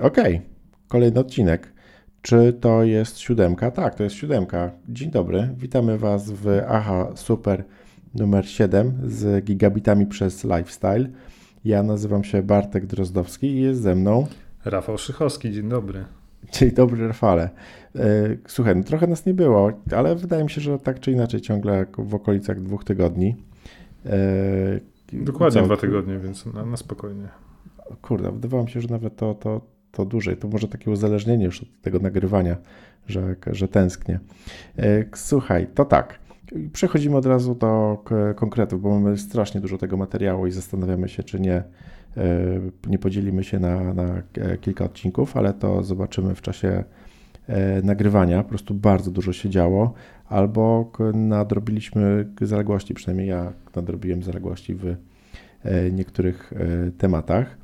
Okej, kolejny odcinek. Czy to jest siódemka? Tak, to jest siódemka. Dzień dobry, witamy Was w AHA Super numer 7 z gigabitami przez Lifestyle. Ja nazywam się Bartek Drozdowski i jest ze mną Rafał Szychowski, dzień dobry. Dzień dobry, Rafale. E, Słuchaj, no trochę nas nie było, ale wydaje mi się, że tak czy inaczej ciągle w okolicach dwóch tygodni. E, Dokładnie co? dwa tygodnie, więc na, na spokojnie. Kurde, wydawało mi się, że nawet to, to, to dłużej. To może takie uzależnienie już od tego nagrywania, że, że tęsknię. E, Słuchaj, to tak. Przechodzimy od razu do konkretów, bo mamy strasznie dużo tego materiału i zastanawiamy się, czy nie, e, nie podzielimy się na, na e, kilka odcinków, ale to zobaczymy w czasie nagrywania. Po prostu bardzo dużo się działo, albo nadrobiliśmy zaległości, przynajmniej ja nadrobiłem zaległości w niektórych tematach.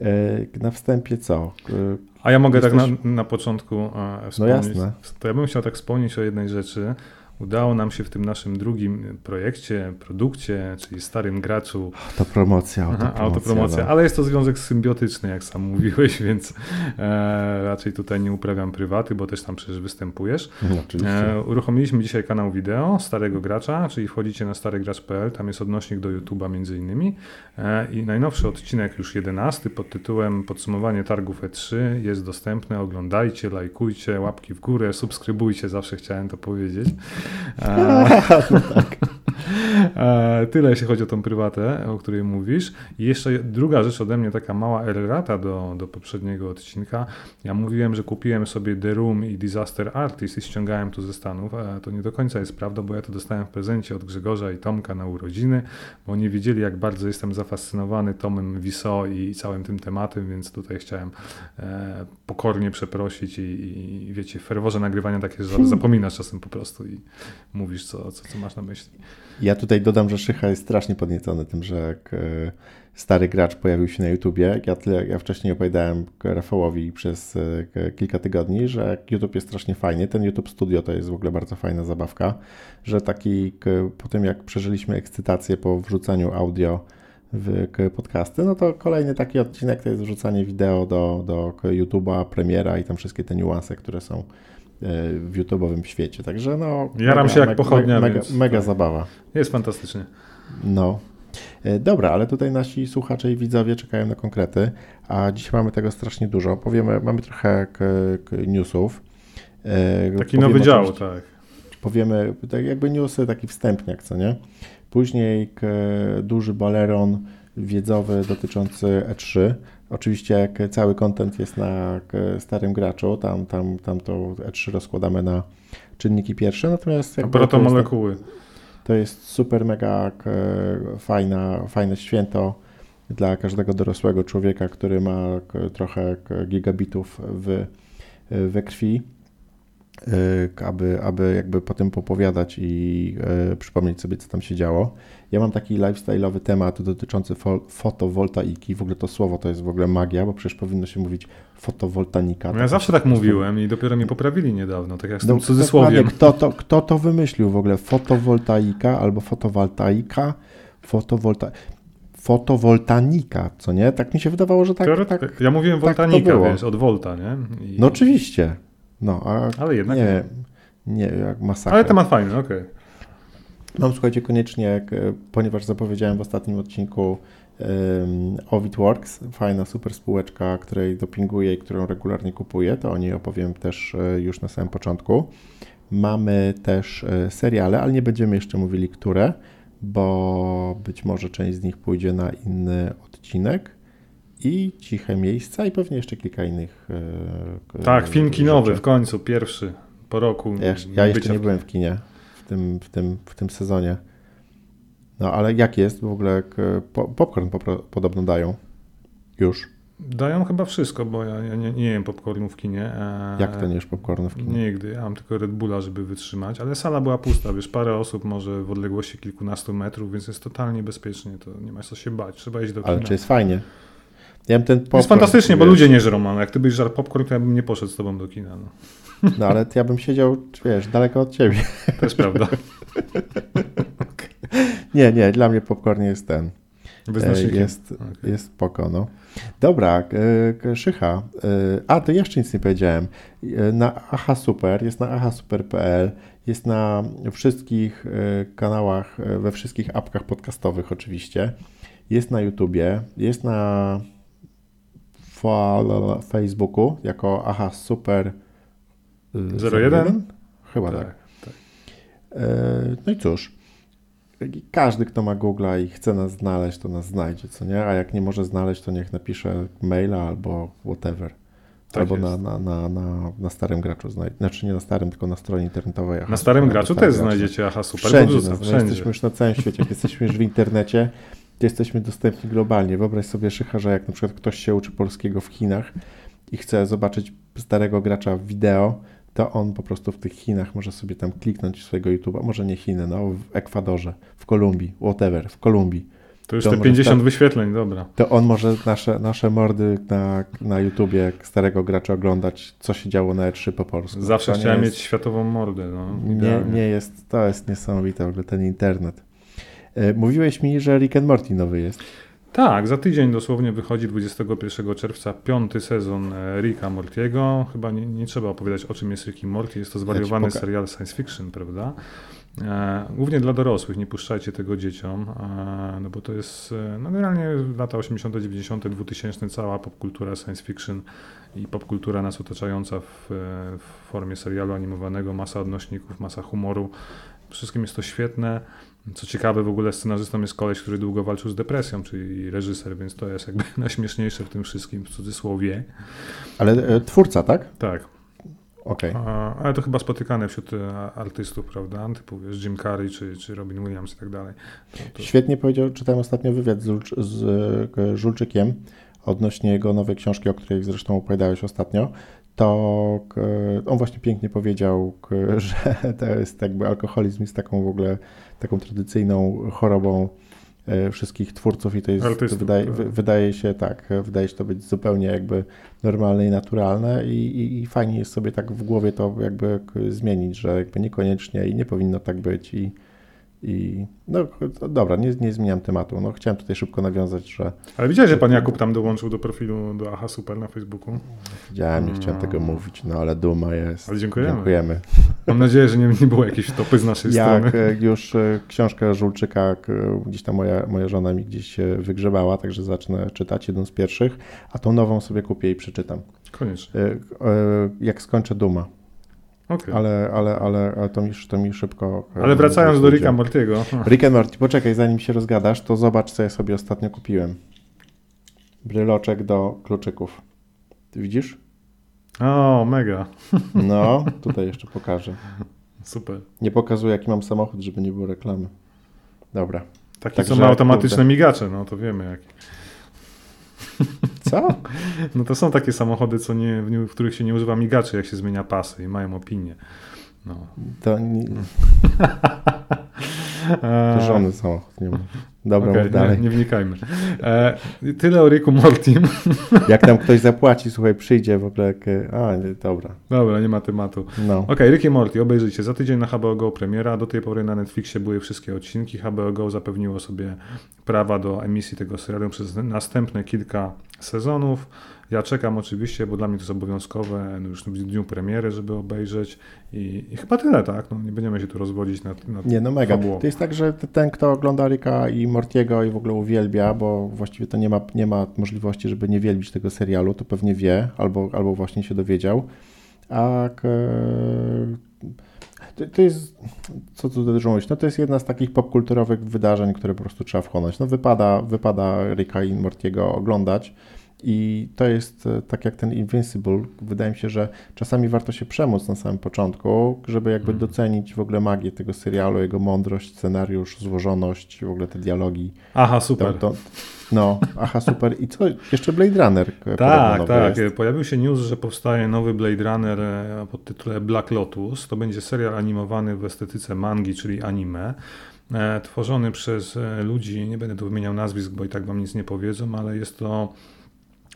E, Na wstępie co? E, A ja mogę Jesteś- tak na, na początku wspomnieć. jasne. To ja bym chciał tak wspomnieć o jednej rzeczy. Udało nam się w tym naszym drugim projekcie, produkcie, czyli starym graczu, To promocja, Aha, autopromocja. autopromocja, no. ale jest to związek symbiotyczny, jak sam mówiłeś, więc e, raczej tutaj nie uprawiam prywaty, bo też tam przecież występujesz. No, oczywiście. E, uruchomiliśmy dzisiaj kanał wideo starego gracza, czyli wchodzicie na starygracz.pl, tam jest odnośnik do YouTube'a między innymi e, i najnowszy odcinek, już 11 pod tytułem Podsumowanie targów E3 jest dostępny, oglądajcie, lajkujcie, łapki w górę, subskrybujcie, zawsze chciałem to powiedzieć. E, E, Tyle jeśli chodzi o tą prywatę, o której mówisz. I jeszcze druga rzecz ode mnie, taka mała errata do, do poprzedniego odcinka. Ja mówiłem, że kupiłem sobie The Room i Disaster Artist i ściągałem to ze Stanów. E, To nie do końca jest prawda, bo ja to dostałem w prezencie od Grzegorza i Tomka na urodziny, bo oni wiedzieli, jak bardzo jestem zafascynowany Tomem Wiso i całym tym tematem, więc tutaj chciałem e, pokornie przeprosić i, i wiecie, w ferworze nagrywania takie rzeczy zapominasz czasem po prostu i mówisz, co, co, co masz na myśli. Ja tutaj dodam, że Szycha jest strasznie podniecony tym, że jak, e, stary gracz pojawił się na YouTubie. Ja, tyle, ja wcześniej opowiadałem Rafałowi przez e, kilka tygodni, że YouTube jest strasznie fajny. Ten YouTube Studio to jest w ogóle bardzo fajna zabawka, że taki po tym jak przeżyliśmy ekscytację po wrzucaniu audio w podcasty, no to kolejny taki odcinek to jest wrzucanie wideo do, do YouTube'a, premiera i tam wszystkie te niuanse, które są w YouTube'owym świecie. Także no... Jaram się jak pochodnia, Mega, więc mega zabawa. Jest fantastycznie. No. E, Dobra, ale tutaj nasi słuchacze i widzowie czekają na konkrety, a dzisiaj mamy tego strasznie dużo. Powiemy, mamy trochę newsów. E, Taki powiemy nowy dział, tak. Powiemy tak jakby newsy, taki wstępniak, co nie? Później duży baleron wiedzowy dotyczący E3. Oczywiście jak cały content jest na starym graczu, tam, tam, tam to E3 rozkładamy na czynniki pierwsze, natomiast jakby to jest Protomolekuły. to jest super, mega fajna, fajne święto dla każdego dorosłego człowieka, który ma trochę gigabitów w, we krwi, aby, aby jakby po tym popowiadać i y, przypomnieć sobie, co tam się działo. Ja mam taki lifestyle'owy temat dotyczący fo- fotowoltaiki. W ogóle to słowo to jest w ogóle magia, bo przecież powinno się mówić fotowoltanika. No ja zawsze tak mówiłem i dopiero mi poprawili niedawno, tak jak z No, tym cudzysłowiem. dokładnie, Kto to, kto to wymyślił w ogóle? Fotowoltaika albo fotowoltaika? Fotowolta... Fotowoltanika, co nie? Tak mi się wydawało, że tak. Teore- tak. ja mówiłem tak woltanika, było. wiesz, od volta, nie? I... No oczywiście. No, a Ale jednak nie, nie, jak masakra. Ale temat fajny, okej. Mam, słuchajcie, koniecznie, e, ponieważ zapowiedziałem w ostatnim odcinku um, Ovidworks, fajna super spółeczka, której dopinguję i którą regularnie kupuję, to o niej opowiem też e, już na samym początku. Mamy też e, seriale, ale nie będziemy jeszcze mówili, które, bo być może część z nich pójdzie na inny odcinek. I ciche miejsca, i pewnie jeszcze kilka innych. e, Tak, film kinowy rzeczy. w końcu, pierwszy po roku. Ja, ja jeszcze nie byłem w kinie w tym, w tym, w tym sezonie. No ale jak jest? W ogóle popcorn podobno dają. Już. Dają chyba wszystko, bo ja, ja nie, nie jem popcornu w kinie. e, Jak to nie jesz popcornu w kinie? Nigdy, ja mam tylko Red Bulla, żeby wytrzymać, ale sala była pusta, wiesz, parę osób może w odległości kilkunastu metrów, więc jest totalnie bezpiecznie, to nie ma co się bać, trzeba iść do kina. Ale czy jest fajnie? Ja bym ten popcorn, jest fantastycznie, bo wiesz, ludzie nie żrą, ale jak ty byś żarł popcorn, to ja bym nie poszedł z tobą do kina, no. No ale ja bym siedział, wiesz, daleko od ciebie. To jest prawda. Nie, nie, dla mnie popcorn jest ten. Wyznacznikiem. Jest, Okej. jest spoko, no. Dobra, e, Szycha. e, A, to jeszcze nic nie powiedziałem. E, Na Aha Super, jest na ahasuper.pl, jest na wszystkich e, kanałach, e, we wszystkich apkach podcastowych oczywiście. Jest na YouTubie, jest na Facebooku jako Aha Super e, 01? Chyba tak. tak, tak. E, No i cóż, każdy, kto ma Google'a i chce nas znaleźć, to nas znajdzie, co nie? A jak nie może znaleźć, to niech napisze maila albo whatever. Tak albo na, na, na, na, na starym graczu znajdzie. Znaczy nie na starym, tylko na stronie internetowej. Aha, Na starym graczu też znajdziecie Aha Super. Wszędzie, no, wszędzie. jesteśmy już na całym świecie. Jak jesteśmy już w internecie, jesteśmy dostępni globalnie. Wyobraź sobie, Szycha, że jak na przykład ktoś się uczy polskiego w Chinach i chce zobaczyć starego gracza w wideo, to on po prostu w tych Chinach może sobie tam kliknąć swojego YouTube'a, może nie Chiny, no w Ekwadorze, w Kolumbii, whatever, w Kolumbii. To już to te może 50 tak- wyświetleń, dobra. To on może nasze, nasze mordy na, na YouTubie starego gracza oglądać, co się działo na E3 po polsku. Zawsze To chciałem jest- mieć światową mordę. No, nie, nie jest, to jest niesamowite w ogóle ten internet. E, Mówiłeś mi, że Rick and Morty nowy jest. Tak, za tydzień dosłownie wychodzi 21 czerwca piąty sezon e, Ricka Mortiego. Chyba nie, nie trzeba opowiadać o czym jest Rick i Morty. Jest to zwariowany poka- serial science fiction, prawda? E, głównie dla dorosłych, nie puszczajcie tego dzieciom, e, no bo to jest e, no generalnie lata 80., 90., 2000 cała popkultura science fiction i popkultura nas otaczająca w, w formie serialu animowanego, masa odnośników, masa humoru. Wszystkim jest to świetne. Co ciekawe, w ogóle scenarzystą jest koleś, który długo walczył z depresją, czyli reżyser, więc to jest jakby najśmieszniejsze w tym wszystkim, w cudzysłowie. Ale e, twórca, tak? Tak, Okej. a, ale to chyba spotykane wśród e, artystów, prawda? Typu wiesz, Jim Carrey czy, czy Robin Williams i tak dalej. To, to, Świetnie powiedział, czytałem ostatnio wywiad z, z e, Żulczykiem odnośnie jego nowej książki, o której zresztą opowiadałeś ostatnio. To k- on właśnie pięknie powiedział, że to jest jakby alkoholizm jest taką w ogóle taką tradycyjną chorobą e, wszystkich twórców i to jest, to wydaje, wy- wydaje się tak, e, wydaje się to być zupełnie jakby normalne i naturalne i, i, i fajnie jest sobie tak w głowie to jakby zmienić, że jakby niekoniecznie i nie powinno tak być i, i no dobra, nie, nie zmieniam tematu. No, chciałem tutaj szybko nawiązać, że ale widziałeś, że pan Jakub tam dołączył do profilu do Aha Super na Facebooku? widziałem, nie chciałem tego mówić, no ale duma jest. Ale dziękujemy. Dziękujemy. Mam nadzieję, że nie, nie było jakiejś topy z naszej Jak strony. e, już e, książkę Żulczyka, k- gdzieś tam moja, moja żona mi gdzieś wygrzebała, także zacznę czytać jedną z pierwszych, a tą nową sobie kupię i przeczytam. Koniecznie. E, e, Jak skończę Duma, Okay. ale, ale, ale, to, mi, to mi szybko... e, Ale wracając do. Ricka Mortiego. Rick and Morty, poczekaj, zanim się rozgadasz, to zobacz, co ja sobie ostatnio kupiłem. Bryloczek do kluczyków. Ty widzisz? O, mega. No, tutaj jeszcze pokażę. Super. Nie pokazuję, jaki mam samochód, żeby nie było reklamy. Dobra. Taki, Także, co ma automatyczne kurde. migacze, no to wiemy jak. Co? No to są takie samochody, co nie, w których się nie używa migaczy, jak się zmienia pasy i mają opinię. No. To, nie, to żony samochód nie ma. Dobra, mów dalej. Nie, nie wnikajmy. E, tyle o Ricku Mortim. Jak tam ktoś zapłaci, słuchaj, przyjdzie w ogóle. Jak, a, nie, dobra. Dobra, nie ma tematu. No. Okej, Rick i Morty, obejrzyjcie. Za tydzień na HBO Go premiera. Do tej pory na Netflixie były wszystkie odcinki. HBO Go zapewniło sobie prawa do emisji tego serialu przez następne kilka sezonów. Ja czekam oczywiście, bo dla mnie to jest obowiązkowe no już w dniu premiery, żeby obejrzeć. I, i chyba tyle, tak? No, nie będziemy się tu rozwodzić nad, nad Nie, no mega. fabułą. To jest tak, że ten, kto ogląda Ricka i Mortiego i w ogóle uwielbia, bo właściwie to nie ma, nie ma możliwości, żeby nie wielbić tego serialu, to pewnie wie, albo, albo właśnie się dowiedział. A k- to, to jest, co tu dużo mówić, no to jest jedna z takich popkulturowych wydarzeń, które po prostu trzeba wchłonąć. No wypada, wypada Ricka i Mortiego oglądać. I to jest e, tak jak ten Invincible. Wydaje mi się, że czasami warto się przemóc na samym początku, żeby jakby Mhm. docenić w ogóle magię tego serialu, jego mądrość, scenariusz, złożoność, w ogóle te dialogi. Aha, super. To, to, no, aha, super. I co? Jeszcze Blade Runner. e, Tak, tak. Jest. Pojawił się news, że powstaje nowy Blade Runner e, pod tytułem Black Lotus. To będzie serial animowany w estetyce mangi, czyli anime. Tworzony przez ludzi, nie będę tu wymieniał nazwisk, bo i tak wam nic nie powiedzą, ale jest to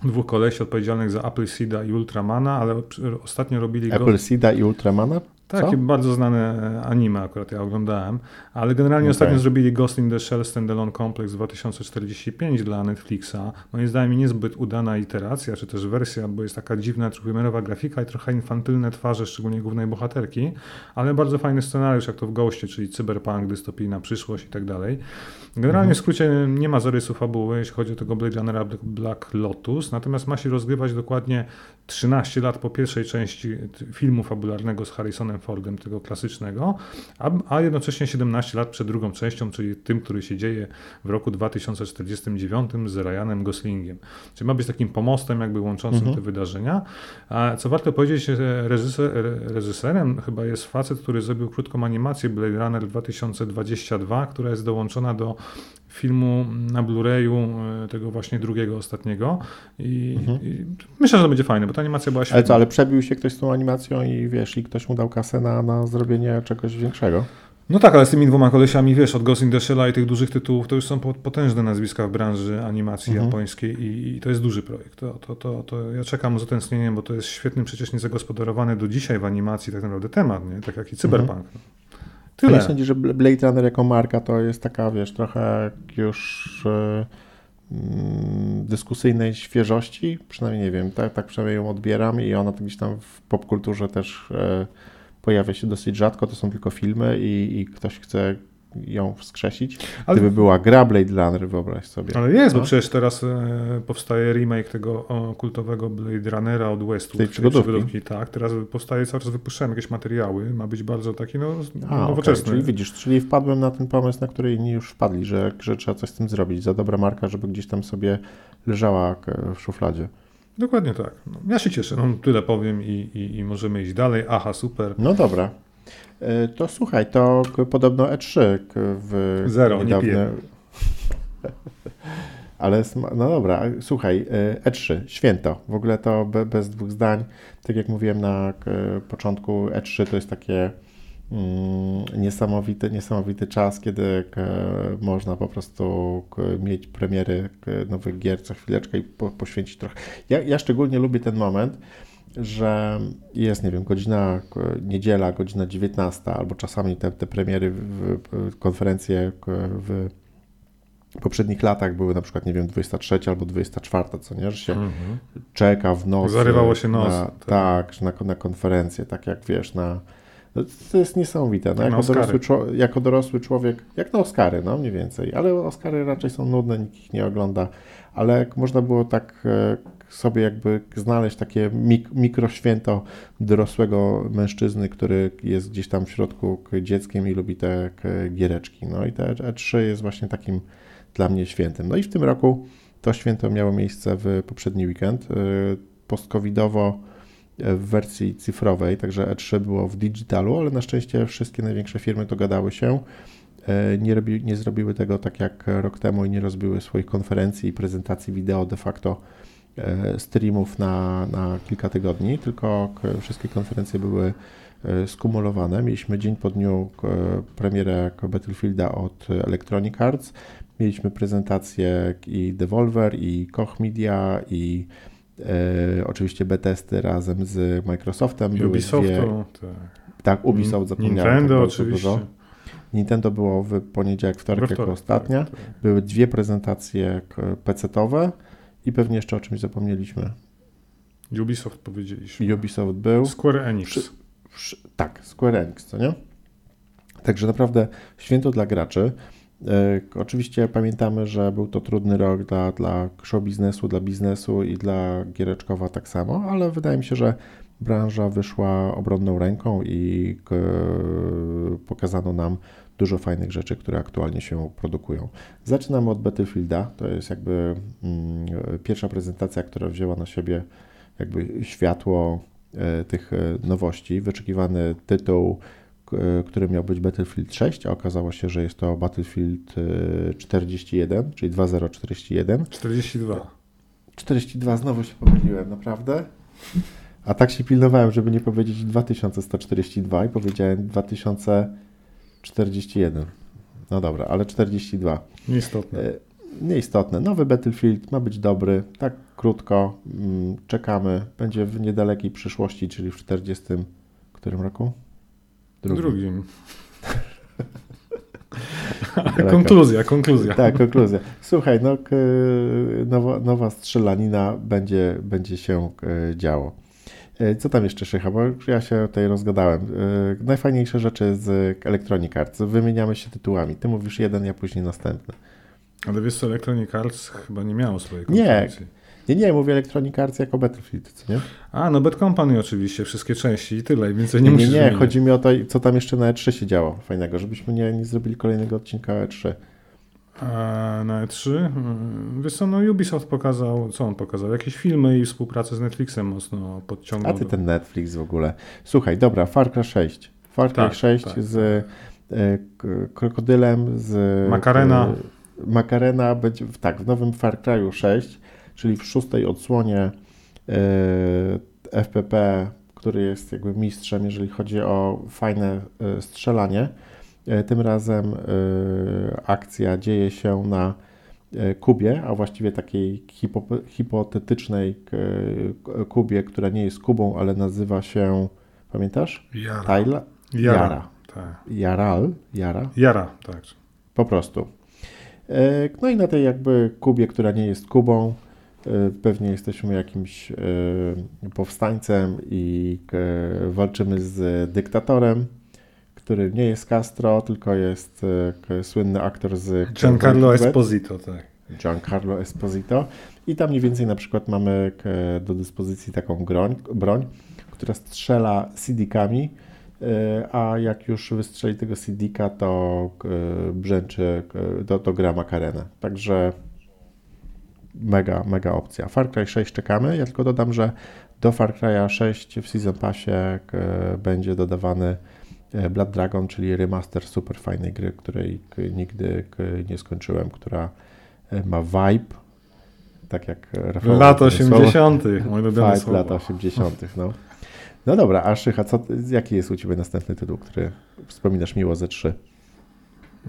dwóch kolesi odpowiedzialnych za Appleseeda i Ultramana, ale ostatnio robili go... Apple Seeda i Ultramana? Takie Co? bardzo znane anime akurat ja oglądałem, ale generalnie Okej. ostatnio zrobili Ghost in the Shell Standalone Complex 2045 dla Netflixa. Moim zdaniem niezbyt udana iteracja, czy też wersja, bo jest taka dziwna, trójwymiarowa grafika i trochę infantylne twarze, szczególnie głównej bohaterki, ale bardzo fajny scenariusz, jak to w Ghostie, czyli cyberpunk, dystopijna przyszłość i tak dalej. Generalnie w skrócie nie ma zarysu fabuły, jeśli chodzi o tego Blade Runnera Black Lotus, natomiast ma się rozgrywać dokładnie 13 lat po pierwszej części filmu fabularnego z Harrisonem Fordem, tego klasycznego, a, a jednocześnie 17 lat przed drugą częścią, czyli tym, który się dzieje w roku 2049 z Ryanem Goslingiem. Czyli ma być takim pomostem jakby łączącym Mhm. te wydarzenia. A co warto powiedzieć, że reżyser, re- reżyserem chyba jest facet, który zrobił krótką animację Blade Runner 2022, która jest dołączona do filmu na Blu-rayu e, tego właśnie drugiego, ostatniego I, Mhm. i myślę, że to będzie fajne, bo ta animacja była świetna. Ale co, ale przebił się ktoś z tą animacją i wiesz, i ktoś mu dał kasę na, na zrobienie czegoś większego. No tak, ale z tymi dwoma kolesiami, wiesz, od Ghost in the Shell'a i tych dużych tytułów, to już są po- potężne nazwiska w branży animacji Mhm. japońskiej i, i to jest duży projekt. To, to, to, to ja czekam z utęsknieniem, bo to jest świetny, przecież niezagospodarowany do dzisiaj w animacji tak naprawdę temat, nie? Tak jak i cyberpunk. Mhm. Ale Tyle. sądzisz, że Blade Runner jako marka to jest taka, wiesz, trochę już e, mm, dyskusyjnej świeżości? Przynajmniej nie wiem, tak, tak przynajmniej ją odbieram i ona gdzieś tam w popkulturze też e, pojawia się dosyć rzadko, to są tylko filmy i, i ktoś chce ją wskrzesić. Ale- Gdyby była gra Blade Runner, wyobraź sobie. Ale jest, bo No. przecież teraz e, powstaje remake tego o, kultowego Blade Runnera od Westwood. Tej czyli przygodówki. Tak, teraz powstaje, cały czas wypuszczają jakieś materiały, ma być bardzo taki no, A, nowoczesny. okej, czyli widzisz, czyli wpadłem na ten pomysł, na który inni już wpadli, że, że trzeba coś z tym zrobić. Za dobra marka, żeby gdzieś tam sobie leżała w szufladzie. Dokładnie tak. No, ja się cieszę, no, tyle powiem i, i, i możemy iść dalej. Aha, super. No dobra. E, To słuchaj, to podobno E3 k- w Zero, nie niedawne... piję. Ale no dobra, słuchaj, e, E3, święto. W ogóle to be, bez dwóch zdań. Tak jak mówiłem na początku, E3 to jest takie mm, niesamowity, niesamowity czas, kiedy można po prostu mieć premiery nowych gier co chwileczkę i po, poświęcić trochę. Ja, ja szczególnie lubię ten moment, że jest, nie wiem, godzina, niedziela, godzina 19, albo czasami te, te premiery, w, w, konferencje w poprzednich latach były na przykład, nie wiem, 23 albo 24, co nie, że się Mhm. czeka w nocy. Zarywało się nos, Na, tak. tak, na, na konferencję, tak jak wiesz, na... No, to jest niesamowite. No, jako, dorosły, jako dorosły człowiek, jak na Oscary, no mniej więcej, ale Oscary raczej są nudne, nikt ich nie ogląda, ale jak można było tak e, sobie jakby znaleźć takie mik mikroświęto dorosłego mężczyzny, który jest gdzieś tam w środku dzieckiem i lubi te giereczki. No i te E3 jest właśnie takim dla mnie świętem. No i w tym roku to święto miało miejsce w poprzedni weekend. y, Post-covidowo y, w wersji cyfrowej, także E3 było w digitalu, ale na szczęście wszystkie największe firmy dogadały się. y, Nie, robi, nie zrobiły tego tak jak rok temu i nie rozbiły swoich konferencji i prezentacji wideo de facto streamów na, na kilka tygodni, tylko wszystkie konferencje były y, skumulowane. Mieliśmy dzień po dniu k- premierę Battlefielda od Electronic Arts, Mieliśmy prezentację i Devolver, i Koch Media, i e, oczywiście Bethesdy razem z Microsoftem. Były Ubisoftu, dwie, tak. tak, Ubisoft zapomniałem. Nintendo tak oczywiście. Dużo. Nintendo było w poniedziałek, wtorek We jako wtorek, ostatnia. tak, tak. Były dwie prezentacje PC-towe i pewnie jeszcze o czymś zapomnieliśmy. Ubisoft powiedzieliśmy. Ubisoft był. Square Enix. Przy- Wsz- Tak, Square Enix, co nie? Także naprawdę święto dla graczy. E, Oczywiście pamiętamy, że był to trudny rok dla, dla show biznesu, dla biznesu i dla giereczkowa tak samo, ale wydaje mi się, że branża wyszła obronną ręką i k- pokazano nam dużo fajnych rzeczy, które aktualnie się produkują. Zaczynamy od Battlefielda. To jest jakby mm, pierwsza prezentacja, która wzięła na siebie jakby światło e, tych e, nowości. Wyczekiwany tytuł, e, który miał być Battlefield 6, a okazało się, że jest to Battlefield e, 41, czyli 2041. 42. 42 znowu się pomyliłem, naprawdę. A tak się pilnowałem, żeby nie powiedzieć 2142 i powiedziałem 2041. No dobra, ale 42. Nieistotne. E, Nieistotne. Nowy Battlefield ma być dobry, tak krótko. mm, Czekamy. Będzie w niedalekiej przyszłości, czyli w 40. którym roku? Drugi. Drugim. Daleko. konkluzja, konkluzja. Tak, konkluzja. Słuchaj, no, nowa, nowa strzelanina będzie, będzie się e, działo. E, Co tam jeszcze, Szycha? Bo ja się tutaj rozgadałem. E, Najfajniejsze rzeczy z Electronic Arts. Wymieniamy się tytułami. Ty mówisz jeden, ja później następny. Ale wiesz co, Electronic Arts chyba nie miało swojej Nie. konferencji. Nie, nie, mówię Electronic Arts jako Battlefield, nie? A, no Bad Company oczywiście, wszystkie części i tyle, i więcej nie, Nie, nie, nie, chodzi mi o to, co tam jeszcze na E3 się działo fajnego, żebyśmy nie, nie zrobili kolejnego odcinka E E3. Na E3? mm, Wiesz co, no Ubisoft pokazał, co on pokazał? Jakieś filmy i współpracę z Netflixem mocno podciągnął. A ty ten Netflix w ogóle. Słuchaj, dobra, Far Cry 6. Far Cry Tak, 6 tak. z e, k- krokodylem, z Macarena. e, Macarena będzie, w- tak, w nowym Far Cry'u 6, czyli w szóstej odsłonie e, FPP, który jest jakby mistrzem, jeżeli chodzi o fajne e, strzelanie. E, Tym razem e, akcja dzieje się na e, Kubie, a właściwie takiej hipo, hipotetycznej Kubie, która nie jest Kubą, ale nazywa się, pamiętasz? Jara. Tajla? Jara. Jara. Tak. Jaral? Jara? Jara, tak. Po prostu. No i na tej jakby Kubie, która nie jest Kubą, pewnie jesteśmy jakimś powstańcem i walczymy z dyktatorem, który nie jest Castro, tylko jest e, słynny aktor z Giancarlo. Esposito, tak. Giancarlo Esposito. I tam mniej więcej na przykład mamy k- do dyspozycji taką broń, broń która strzela CD-kami, e, a jak już wystrzeli tego CD-ka, to brzęczy, to, to gra Makarenę. Także mega, mega opcja. Far Cry 6 czekamy. Ja tylko dodam, że do Far Cry'a 6 w Season Passie będzie dodawany e, Blood Dragon, czyli remaster super fajnej gry, której nigdy nie skończyłem, która e, ma vibe, tak jak Rafał słowo, 80., moje ulubione vibe słowo. lat 80., no. No dobra, a Szycha, co, jaki jest u Ciebie następny tytuł, który wspominasz miło ze trzy?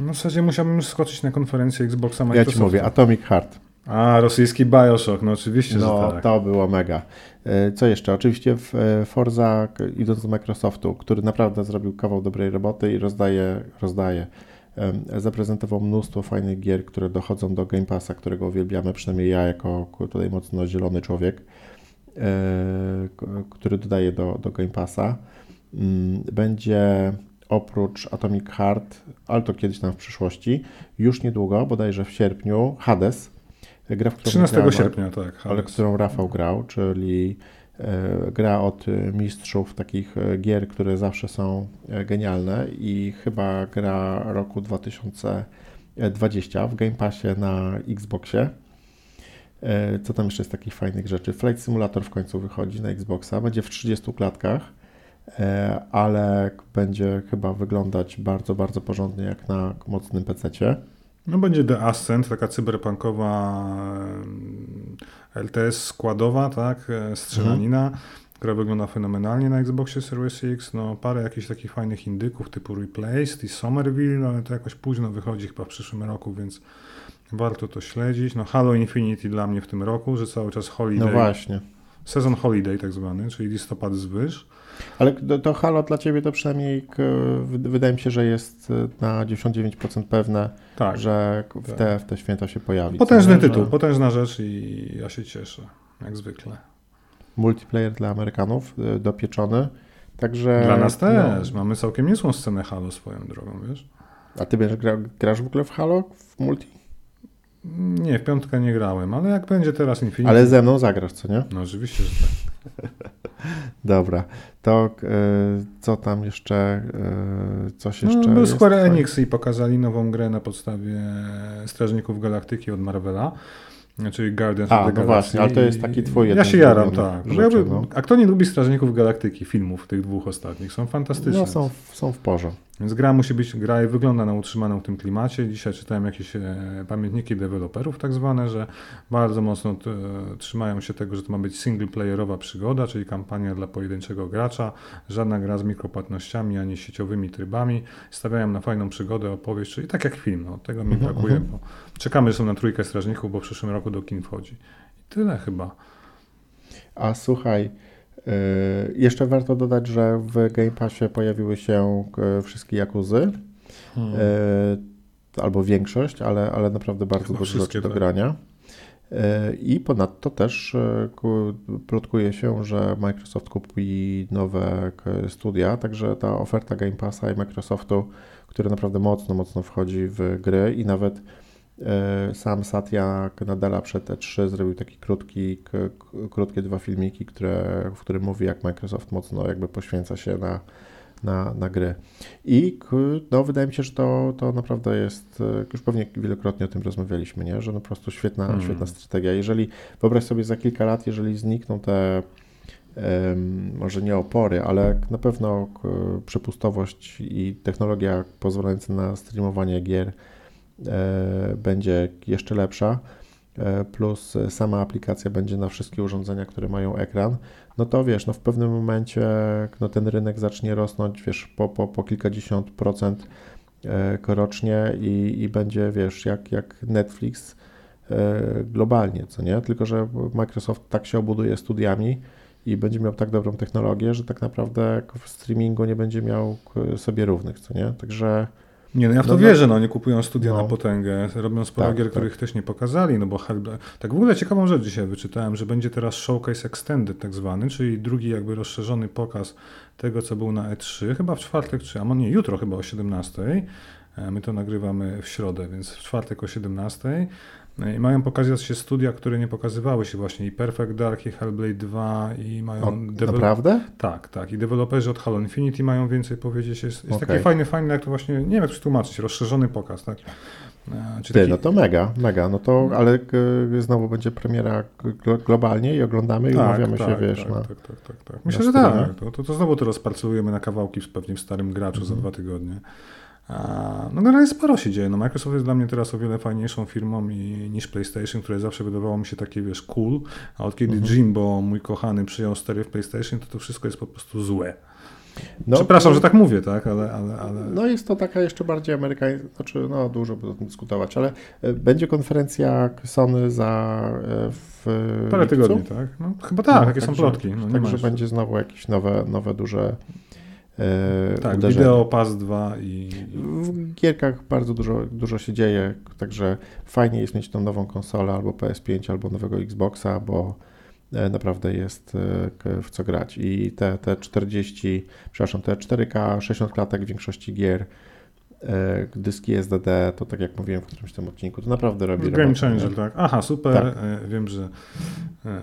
No w zasadzie musiałbym już skoczyć na konferencję Xboxa Ja. Ci mówię, Atomic Heart. A, rosyjski Bioshock, no oczywiście, No, tak. to było mega. E, Co jeszcze? Oczywiście w e, Forza, idąc do Microsoftu, który naprawdę zrobił kawał dobrej roboty i rozdaje, rozdaje. Zaprezentował mnóstwo fajnych gier, które dochodzą do Game Passa, którego uwielbiamy, przynajmniej ja jako tutaj mocno zielony człowiek, e, który dodaje do, do Game Passa. Mm, Będzie oprócz Atomic Heart, ale to kiedyś tam w przyszłości, już niedługo, bodajże w sierpniu, Hades, gra, w którą 13 grałem- sierpnia, tak. ale którą Rafał grał, czyli e, gra od e, mistrzów takich e, gier, które zawsze są genialne i chyba gra roku 2020 w Game Passie na Xboxie. Co tam jeszcze z takich fajnych rzeczy? Flight Simulator w końcu wychodzi na Xboxa, będzie w 30 klatkach, ale będzie chyba wyglądać bardzo, bardzo porządnie jak na mocnym PC-cie. No będzie The Ascent, taka cyberpunkowa LTS składowa, tak, e, strzelanina, która wygląda fenomenalnie na Xboxie Series X. No parę jakichś takich fajnych indyków typu Replaced i Somerville, ale to jakoś późno wychodzi chyba w przyszłym roku, więc warto to śledzić. No Halo Infinity dla mnie w tym roku, że cały czas Holiday, No właśnie. Sezon Holiday tak zwany, czyli listopad zwyż. Ale to, to Halo dla Ciebie to przynajmniej wydaje mi się, że jest na 99% pewne, Tak, że w tak. te, w te święta się pojawi. potężny tytuł, Że potężna rzecz i ja się cieszę, jak zwykle. Multiplayer dla Amerykanów y, dopieczony. Także, Dla nas no, też. Mamy całkiem niezłą scenę Halo swoją drogą, wiesz? A Ty będziesz gra, grasz w ogóle w Halo? W multi? Nie, w piątkę nie grałem, ale jak będzie teraz Infinity... Ale ze mną zagrasz, co nie? No oczywiście, że tak. Dobra. To y, co tam jeszcze? Y, coś jeszcze No, był jest Square? Enix i pokazali nową grę na podstawie Strażników Galaktyki od Marvela. Czyli Guardians A, of the no Galaxy. właśnie, ale to jest taki twój Ja jeden się z jaram, tak. rzeczy, Ja by- no. A kto nie lubi Strażników Galaktyki, filmów, tych dwóch ostatnich? Są fantastyczne. No są, w- są w porządku. Więc gra musi być, gra i wygląda na utrzymaną w tym klimacie. Dzisiaj czytałem jakieś e, pamiętniki deweloperów tak zwane, że bardzo mocno e, trzymają się tego, że to ma być singleplayerowa przygoda, czyli kampania dla pojedynczego gracza, żadna gra z mikropłatnościami ani sieciowymi trybami. Stawiają na fajną przygodę, opowieść, czyli tak jak film. No, tego mi Mhm, brakuje, mhm. bo czekamy zresztą na trójkę strażników, bo w przyszłym roku do kin wchodzi. I tyle chyba. A słuchaj, Jeszcze warto dodać, że w Game Passie pojawiły się wszystkie Jakuzy. Hmm. Albo większość, ale, ale naprawdę bardzo dużo rzeczy do tak. grania. I ponadto też plotkuje się, że Microsoft kupi nowe studia, także ta oferta Game Passa i Microsoftu, który naprawdę mocno, mocno wchodzi w gry i nawet e, sam Satya Nadella przed E3 zrobił taki krótki, krótkie dwa filmiki, które, w którym mówi, jak Microsoft mocno jakby poświęca się na, na, na gry. I no, wydaje mi się, że to, to naprawdę jest, e, już pewnie wielokrotnie o tym rozmawialiśmy, nie? że no po prostu świetna, hmm. świetna strategia. Jeżeli, wyobraź sobie za kilka lat, jeżeli znikną te może nie opory, ale na pewno przepustowość i technologia pozwalająca na streamowanie gier e, będzie jeszcze lepsza, e, plus sama aplikacja będzie na wszystkie urządzenia, które mają ekran, no to wiesz, no w pewnym momencie no ten rynek zacznie rosnąć, wiesz, po, po, po kilkadziesiąt procent e, rocznie i, i będzie, wiesz, jak, jak Netflix globalnie, co nie? Tylko, że Microsoft tak się obuduje studiami, i będzie miał tak dobrą technologię, że tak naprawdę w streamingu nie będzie miał sobie równych, co nie? Także... Nie, no ja w to no, no. wierzę, no, nie kupują studia no. na potęgę, robią sporo tak, gier, tak. których też nie pokazali, no bo tak w ogóle ciekawą rzecz dzisiaj wyczytałem, że będzie teraz Showcase Extended tak zwany, czyli drugi jakby rozszerzony pokaz tego, co był na E3, chyba w czwartek, czy, a nie, jutro chyba o 17. E, my to nagrywamy w środę, więc w czwartek o 17. I mają pokazać się studia, które nie pokazywały się właśnie i Perfect Dark, i Hellblade 2 i mają... O, naprawdę? Tak, tak. I deweloperzy od Halo Infinity mają więcej powiedzieć. Jest, jest okay. taki fajny, fajny, jak to właśnie, nie wiem jak to tłumaczyć, rozszerzony pokaz, tak? E, czy Ty, taki... no to mega, mega, no to, ale znowu będzie premiera globalnie i oglądamy i tak, umawiamy tak, się, wiesz, tak, na, tak, tak, tak, tak. Myślę, że tak, to, to, to znowu to rozparcelujemy na kawałki z pewnym starym graczu mhm. za dwa tygodnie. No generalnie sporo się dzieje. No Microsoft jest dla mnie teraz o wiele fajniejszą firmą i, niż PlayStation, które zawsze wydawało mi się takie, wiesz, cool, a od kiedy mhm. Jimbo, mój kochany, przyjął stery w PlayStation, to to wszystko jest po prostu złe. No, Przepraszam, no, że tak mówię, tak, ale, ale, ale... No jest to taka jeszcze bardziej amerykańska, znaczy no dużo by o tym dyskutować, ale e, będzie konferencja Sony za e, w Parę tygodni, tak? No, chyba tak, no, takie są plotki. No, także będzie znowu jakieś nowe, nowe duże E, tak, uderzenia. Wideo Pass 2 i... W gierkach bardzo dużo, dużo się dzieje, także fajnie jest mieć tą nową konsolę albo PS5, albo nowego Xboxa, bo e, naprawdę jest e, w co grać. I te, te 40, przepraszam, te 4K, 60 klatek w większości gier dyski SDD, to tak jak mówiłem w którymś tym odcinku, to naprawdę robi Game changer, tak. Aha, super. Tak. Wiem, że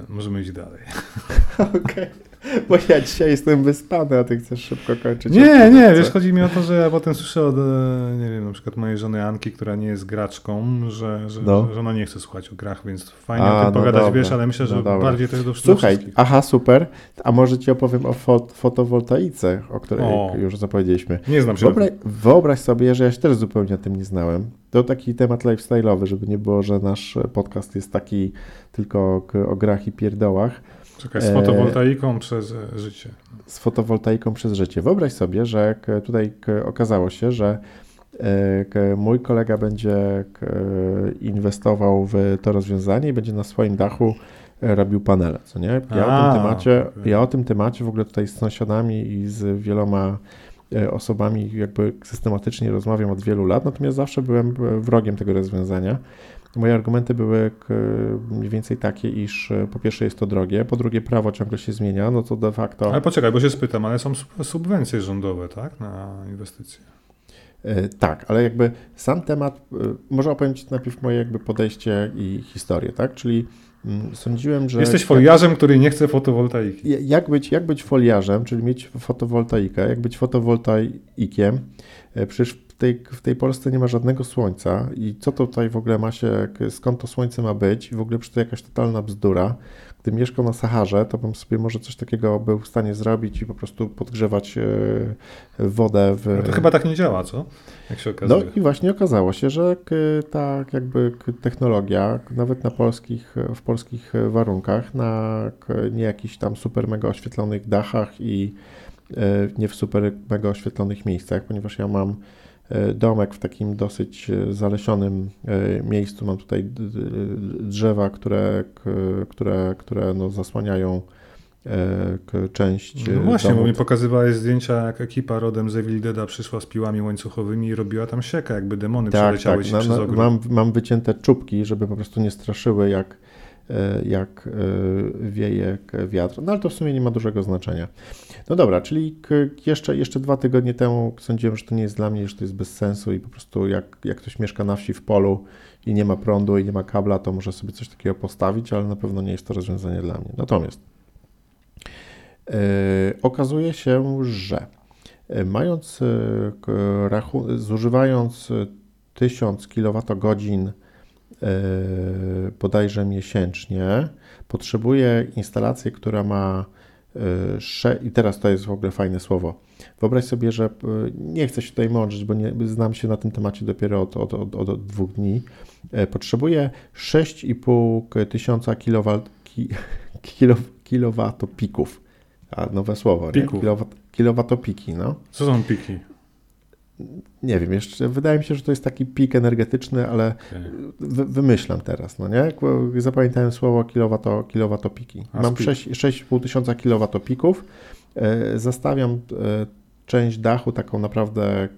możemy iść dalej. Okej. Okay. Bo ja dzisiaj jestem wyspany, a ty chcesz szybko kończyć. Nie, nie, wiesz, chodzi mi o to, że ja potem słyszę od, nie wiem, na przykład mojej żony Anki, która nie jest graczką, że, że, no. że ona nie chce słuchać o grach, więc fajnie a, o tym no pogadać, dobra, wiesz, ale myślę, że no bardziej jest do Słuchaj, aha, super, a może ci opowiem o fot fotowoltaice, o której o. już zapowiedzieliśmy. Nie znam się. Wyobraź, wyobraź sobie, że ja się też zupełnie o tym nie znałem. To taki temat lifestyle'owy, żeby nie było, że nasz podcast jest taki tylko o grach i pierdołach. Czekaj, z fotowoltaiką e, przez życie. Z fotowoltaiką przez życie. Wyobraź sobie, że tutaj okazało się, że e, mój kolega będzie inwestował w to rozwiązanie i będzie na swoim dachu e, robił panele, co nie? Ja, A, o, tym temacie, okay. ja o tym temacie w ogóle tutaj z sąsiadami i z wieloma osobami jakby systematycznie rozmawiam od wielu lat, natomiast zawsze byłem wrogiem tego rozwiązania. Moje argumenty były mniej więcej takie, iż e, po pierwsze jest to drogie, po drugie prawo ciągle się zmienia, no to de facto... Ale poczekaj, bo się spytam, ale są subwencje rządowe, tak, na inwestycje? E, tak, ale jakby sam temat, e, może opowiem Ci najpierw moje jakby podejście i historię, tak, czyli mm, sądziłem, że... Jesteś foliarzem, który nie chce fotowoltaiki. Jak być, jak być foliarzem, czyli mieć fotowoltaikę, jak być fotowoltaikiem, przecież tej, w tej Polsce nie ma żadnego słońca i co to tutaj w ogóle ma się, skąd to słońce ma być i w ogóle przy to jakaś totalna bzdura. Gdybym mieszkał na Saharze, to bym sobie może coś takiego był w stanie zrobić i po prostu podgrzewać e, wodę. W... No to chyba tak nie działa, co? Jak się okazuje. No i właśnie okazało się, że ta jakby technologia, nawet na polskich, w polskich warunkach, na nie jakichś tam super mega oświetlonych dachach i e, nie w super mega oświetlonych miejscach, ponieważ ja mam E, domek w takim dosyć e, zalesionym e, miejscu. Mam tutaj drzewa, które, które, które no zasłaniają część No e, właśnie, domu. bo mi pokazywałeś zdjęcia, jak ekipa rodem z Evil Deada przyszła z piłami łańcuchowymi i robiła tam siekę, jakby demony Tak, przeleciały tak. ci Na, przez ogród. mam, mam wycięte czubki, żeby po prostu nie straszyły, jak, e, jak e, wieje wiatr. No ale to w sumie nie ma dużego znaczenia. No dobra, czyli jeszcze, jeszcze dwa tygodnie temu sądziłem, że to nie jest dla mnie, że to jest bez sensu i po prostu jak, jak ktoś mieszka na wsi w polu i nie ma prądu i nie ma kabla, to może sobie coś takiego postawić, ale na pewno nie jest to rozwiązanie dla mnie. Natomiast e, okazuje się, że e, mając rachu- zużywając e, 1000 kWh bodajże miesięcznie, potrzebuje instalację, która ma i teraz to jest w ogóle fajne słowo. Wyobraź sobie, że e, nie chcę się tutaj mądrzyć, bo nie, znam się na tym temacie dopiero od, od, od, od dwóch dni. E, Potrzebuje 6,5 tysiąca kilowa- ki, kilo, kilowatopików. A nowe słowo, nie? Kilowat, kilowatopiki, no. Co są piki? Nie wiem, jeszcze wydaje mi się, że to jest taki pik energetyczny, ale Okej. wy, wymyślam teraz, no nie? Zapamiętałem słowo kilowato, kilowatopiki. A, Mam spik. 6 6,5 tysiąca kilowatopików. E, Zastawiam e, część dachu taką naprawdę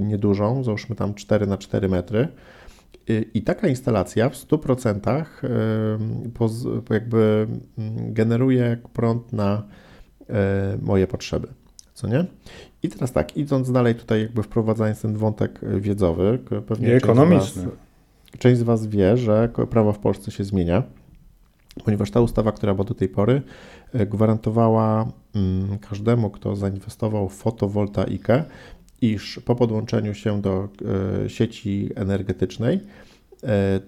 niedużą, załóżmy tam 4 na 4 metry. I- taka instalacja w 100% em, poz- jakby mm, generuje prąd na e, moje potrzeby, co nie? I teraz tak, idąc dalej tutaj jakby wprowadzając ten wątek e, wiedzowy, pewnie I część z ekonomiczny. Was, część z Was wie, że prawo w Polsce się zmienia, ponieważ ta ustawa, która była do tej pory, e, gwarantowała mm, każdemu, kto zainwestował w fotowoltaikę, iż po podłączeniu się do e, sieci energetycznej,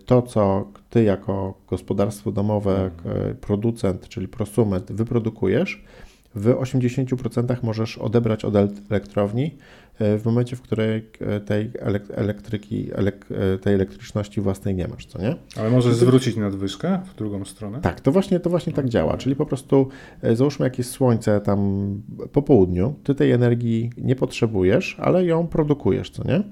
to co Ty jako gospodarstwo domowe, e, producent, czyli prosument wyprodukujesz, w 80% możesz odebrać od el- elektrowni e, w momencie, w której e, tej elek- elektryki, elek- e, tej elektryczności własnej nie masz, co nie? Ale możesz zwrócić nadwyżkę w drugą stronę? Tak, to właśnie, to właśnie tak działa. Czyli po prostu załóżmy, jak jest słońce tam po południu, ty tej energii nie potrzebujesz, ale ją produkujesz, co nie?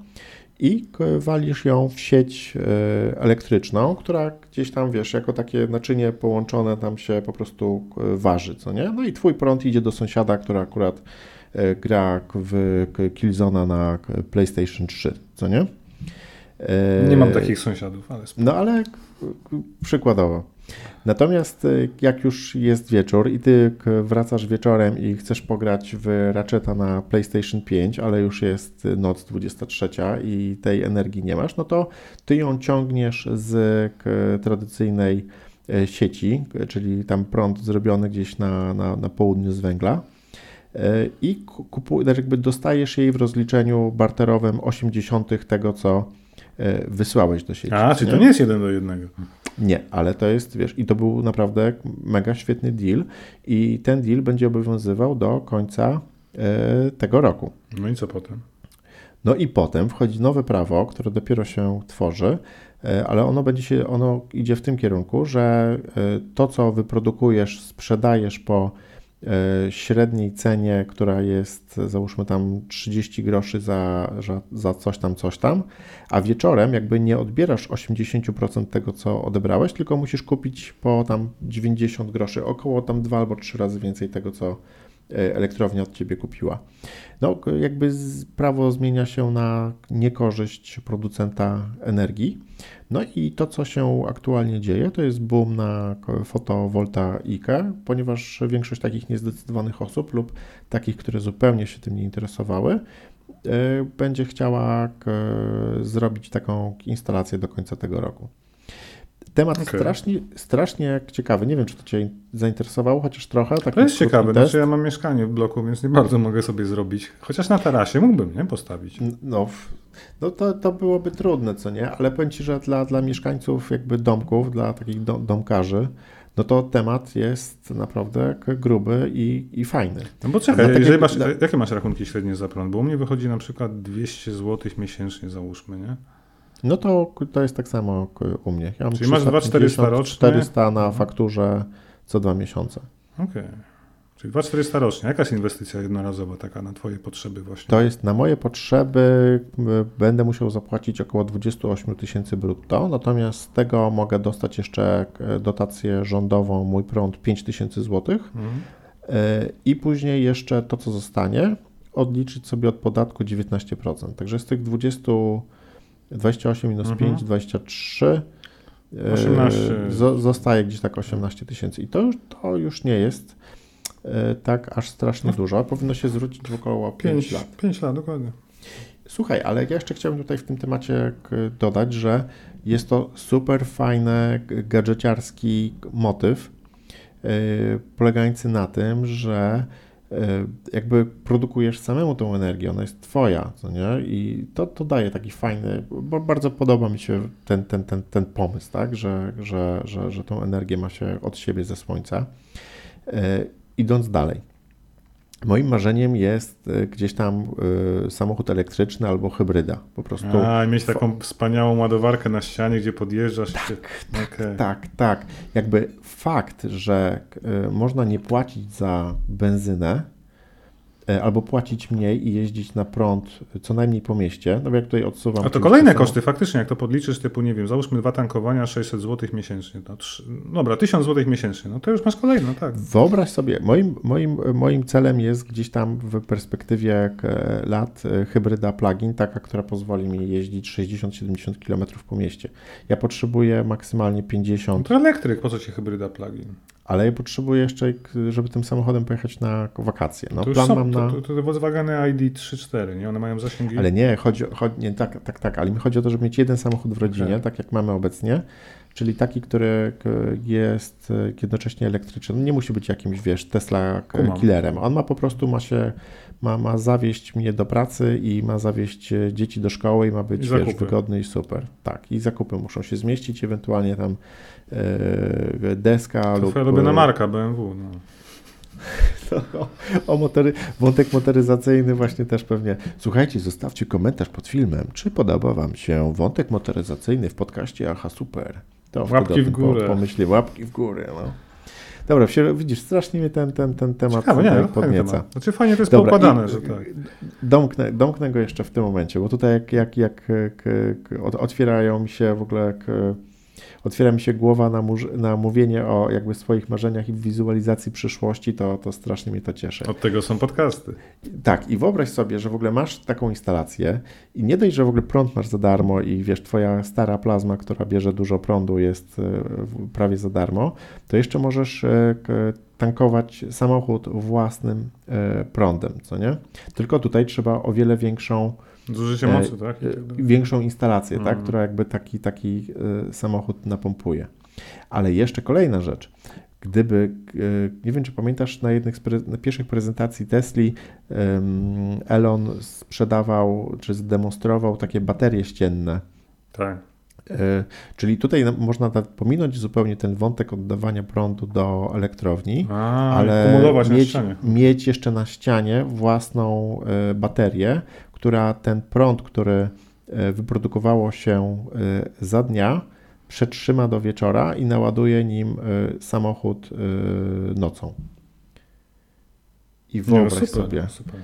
I walisz ją w sieć e, elektryczną, która gdzieś tam, wiesz, jako takie naczynie połączone tam się po prostu k- waży, co nie? No i twój prąd idzie do sąsiada, który akurat e, gra w Killzona na PlayStation 3, co nie? E, Nie mam takich sąsiadów, ale spoko. no ale przykładowo. Natomiast y, jak już jest wieczór i ty wracasz wieczorem i chcesz pograć w Ratcheta na PlayStation 5, ale już jest y, noc 23 i tej energii nie masz, no to ty ją ciągniesz z tradycyjnej e, sieci, czyli tam prąd zrobiony gdzieś na, na, na południu z węgla e, i ku- kupu, znaczy jakby dostajesz jej w rozliczeniu barterowym 80 tego, co e, wysłałeś do sieci. A, czyli to nie jest jeden do jednego. Nie, ale to jest, wiesz, i to był naprawdę mega świetny deal i ten deal będzie obowiązywał do końca e, tego roku. No i co potem? No i potem wchodzi nowe prawo, które dopiero się tworzy, e, ale ono będzie się, ono idzie w tym kierunku, że e, to, co wyprodukujesz, sprzedajesz po średniej cenie, która jest załóżmy tam 30 groszy za, za, za coś tam, coś tam, a wieczorem jakby nie odbierasz 80% tego, co odebrałeś, tylko musisz kupić po tam 90 groszy, około tam dwa albo trzy razy więcej tego, co e, elektrownia od Ciebie kupiła. No, jakby prawo zmienia się na niekorzyść producenta energii. No i to, co się aktualnie dzieje, to jest boom na fotowoltaikę, ponieważ większość takich niezdecydowanych osób lub takich, które zupełnie się tym nie interesowały, e, będzie chciała zrobić taką instalację do końca tego roku. Temat Okej. strasznie, strasznie ciekawy. Nie wiem, czy to Cię zainteresowało, chociaż trochę. To jest ciekawe, test. znaczy ja mam mieszkanie w bloku, więc nie bardzo mogę sobie zrobić. Chociaż na tarasie mógłbym, nie? Postawić. No, no to, to byłoby trudne, co nie? Ale powiem Ci, że dla, dla mieszkańców jakby domków, dla takich do, domkarzy, no to temat jest naprawdę gruby i, i fajny. No bo czekaj, Dlatego- jeżeli masz, jakie masz rachunki średnie za prąd? Bo u mnie wychodzi na przykład 200 zł miesięcznie, załóżmy, nie? No to to jest tak samo u mnie. Ja mam Czyli masz 350, 2400 rocznie? 400 na fakturze co dwa miesiące. Okej. Czyli 2400 rocznie. Jaka jest inwestycja jednorazowa taka na twoje potrzeby właśnie? To jest na moje potrzeby, będę musiał zapłacić około 28 tysięcy brutto, natomiast z tego mogę dostać jeszcze k- dotację rządową, mój prąd 5 tysięcy złotych. Mhm. e, i później jeszcze to, co zostanie, odliczyć sobie od podatku 19%. Także z tych 20, 28 minus Mhm. 5, 23, e, 18. zo- zostaje gdzieś tak 18 tysięcy. I to już, to już nie jest e, tak aż strasznie No. dużo. Powinno się zwrócić w około 5 5 lat. lat. 5 lat, dokładnie. Słuchaj, ale ja jeszcze chciałbym tutaj w tym temacie dodać, że jest to super fajny, gadżeciarski motyw, yy, polegający na tym, że jakby produkujesz samemu tą energię, ona jest twoja, co nie? I to, to daje taki fajny, bo bardzo podoba mi się ten, ten, ten, ten pomysł, tak? Że, że, że, że tą energię ma się od siebie ze słońca. Yy, idąc dalej. Moim marzeniem jest y, gdzieś tam samochód elektryczny albo hybryda. Po prostu. A, i mieć taką wspaniałą ładowarkę na ścianie, gdzie podjeżdżasz. i się... Okej. Tak, tak. Jakby fakt, że y, można nie płacić za benzynę albo płacić mniej i jeździć na prąd co najmniej po mieście, no bo jak tutaj odsuwam. A to kolejne koszty, faktycznie, jak to podliczysz, typu, nie wiem, załóżmy dwa tankowania, 600 zł miesięcznie. No, trzy, dobra, 1000 zł miesięcznie, no to już masz kolejne, tak. Wyobraź sobie, moim, moim, moim celem jest gdzieś tam w perspektywie e, lat e, hybryda plug-in, taka, która pozwoli mi jeździć 60-70 km po mieście. Ja potrzebuję maksymalnie No 50, to elektryk, po co ci hybryda plug-in? Ale ja potrzebuję jeszcze, żeby tym samochodem pojechać na wakacje. No, to plan są, mam na... to, to, to Volkswageny ID3-4, nie? One mają zasięgi... Ale nie, chodzi, chodzi nie, tak, tak, tak, ale mi chodzi o to, żeby mieć jeden samochód w rodzinie, Okej. tak jak mamy obecnie, czyli taki, który jest e, jednocześnie elektryczny. Nie musi być jakimś, wiesz, Tesla killerem. On ma po prostu, ma się, ma, ma zawieść mnie do pracy i ma zawieść e, dzieci do szkoły i ma być, I wiesz, wygodny i super. Tak, i zakupy muszą się zmieścić, ewentualnie tam e, deska to lub... twoja ulubiona e, marka BMW, no. o, o motory, wątek motoryzacyjny właśnie też pewnie. Słuchajcie, zostawcie komentarz pod filmem, czy podoba Wam się wątek motoryzacyjny w podcaście Aha Super. To Łapki w tym po- górę. Pomyślę, łapki w górę. No. Dobra, wsi- widzisz, strasznie mnie ten, ten, ten temat Ciekawe, nie, no, podnieca. temat. Znaczy fajnie to jest Dobra, poukładane, i- że tak. Domknę, domknę go jeszcze w tym momencie, bo tutaj jak, jak, jak otwierają mi się w ogóle, k, otwiera mi się głowa na, na mówienie o jakby swoich marzeniach i wizualizacji przyszłości, to, to strasznie mnie to cieszy. Od tego są podcasty. Tak, i wyobraź sobie, że w ogóle masz taką instalację i nie dość, że w ogóle prąd masz za darmo i wiesz, twoja stara plazma, która bierze dużo prądu jest e, prawie za darmo, to jeszcze możesz e, tankować samochód własnym e, prądem, co nie? Tylko tutaj trzeba o wiele większą, Zużycie E, mocy, tak? E, tak większą instalację, tak? Mhm. która jakby taki, taki e, samochód napompuje. Ale jeszcze kolejna rzecz. Gdyby, nie wiem czy pamiętasz, na jednych z pre- na pierwszych prezentacji Tesli Elon sprzedawał czy zdemonstrował takie baterie ścienne. Tak. Czyli tutaj można pominąć zupełnie ten wątek oddawania prądu do elektrowni, A, ale mieć, mieć jeszcze na ścianie własną baterię, która ten prąd, który e, wyprodukowało się e, za dnia, przetrzyma do wieczora i naładuje nim e, samochód nocą. I Nie, no wyobraź super, sobie, Super.